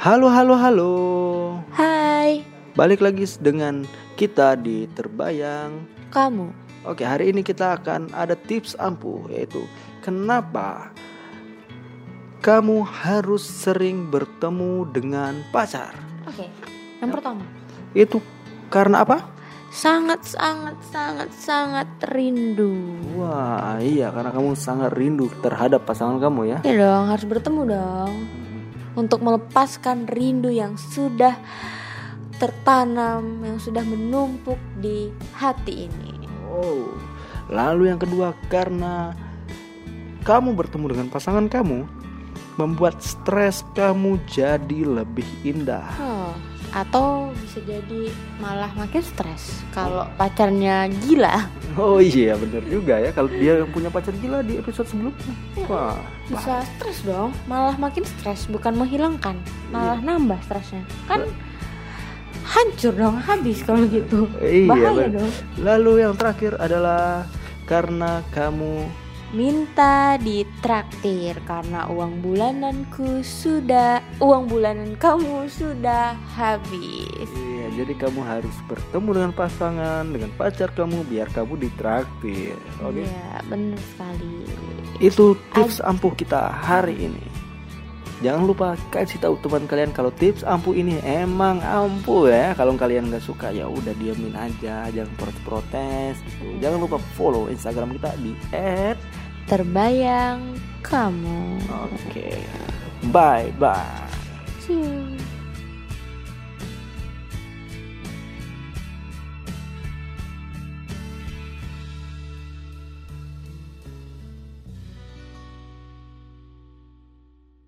Halo, halo, halo. Hai, Balik lagi dengan kita di Terbayang. kamu. Oke, hari ini kita akan ada tips ampuh yaitu kenapa kamu harus sering bertemu dengan pacar. Oke, yang pertama. Itu karena apa? Sangat, sangat, sangat, sangat rindu. Wah, iya karena kamu sangat rindu terhadap pasangan kamu ya. Ya dong, harus bertemu dong. Untuk melepaskan rindu yang sudah tertanam, yang sudah menumpuk di hati ini. Oh. Lalu yang kedua karena kamu bertemu dengan pasangan kamu membuat stres kamu jadi lebih indah. Oh, atau bisa jadi malah makin stres kalau pacarnya gila. Oh iya bener juga ya kalau dia yang punya pacar gila di episode sebelumnya. Wah, Bisa stres dong, malah makin stres, bukan menghilangkan, malah nambah stresnya. Kan hancur dong, habis kalau gitu. Iya, Bahaya bener. dong. Lalu yang terakhir adalah karena kamu Minta ditraktir karena uang bulananku sudah, uang bulanan kamu sudah habis. Iya, jadi kamu harus bertemu dengan pasangan, dengan pacar kamu biar kamu ditraktir. Oke. Iya, benar sekali. Itu tips ampuh kita hari ini. Jangan lupa kasih tahu teman kalian kalau tips ampuh ini emang ampuh ya. Kalau kalian nggak suka ya udah diamin aja, jangan protes-protes. Gitu. Jangan lupa follow Instagram kita di Terbayang kamu. Oke. Bye bye. Cium.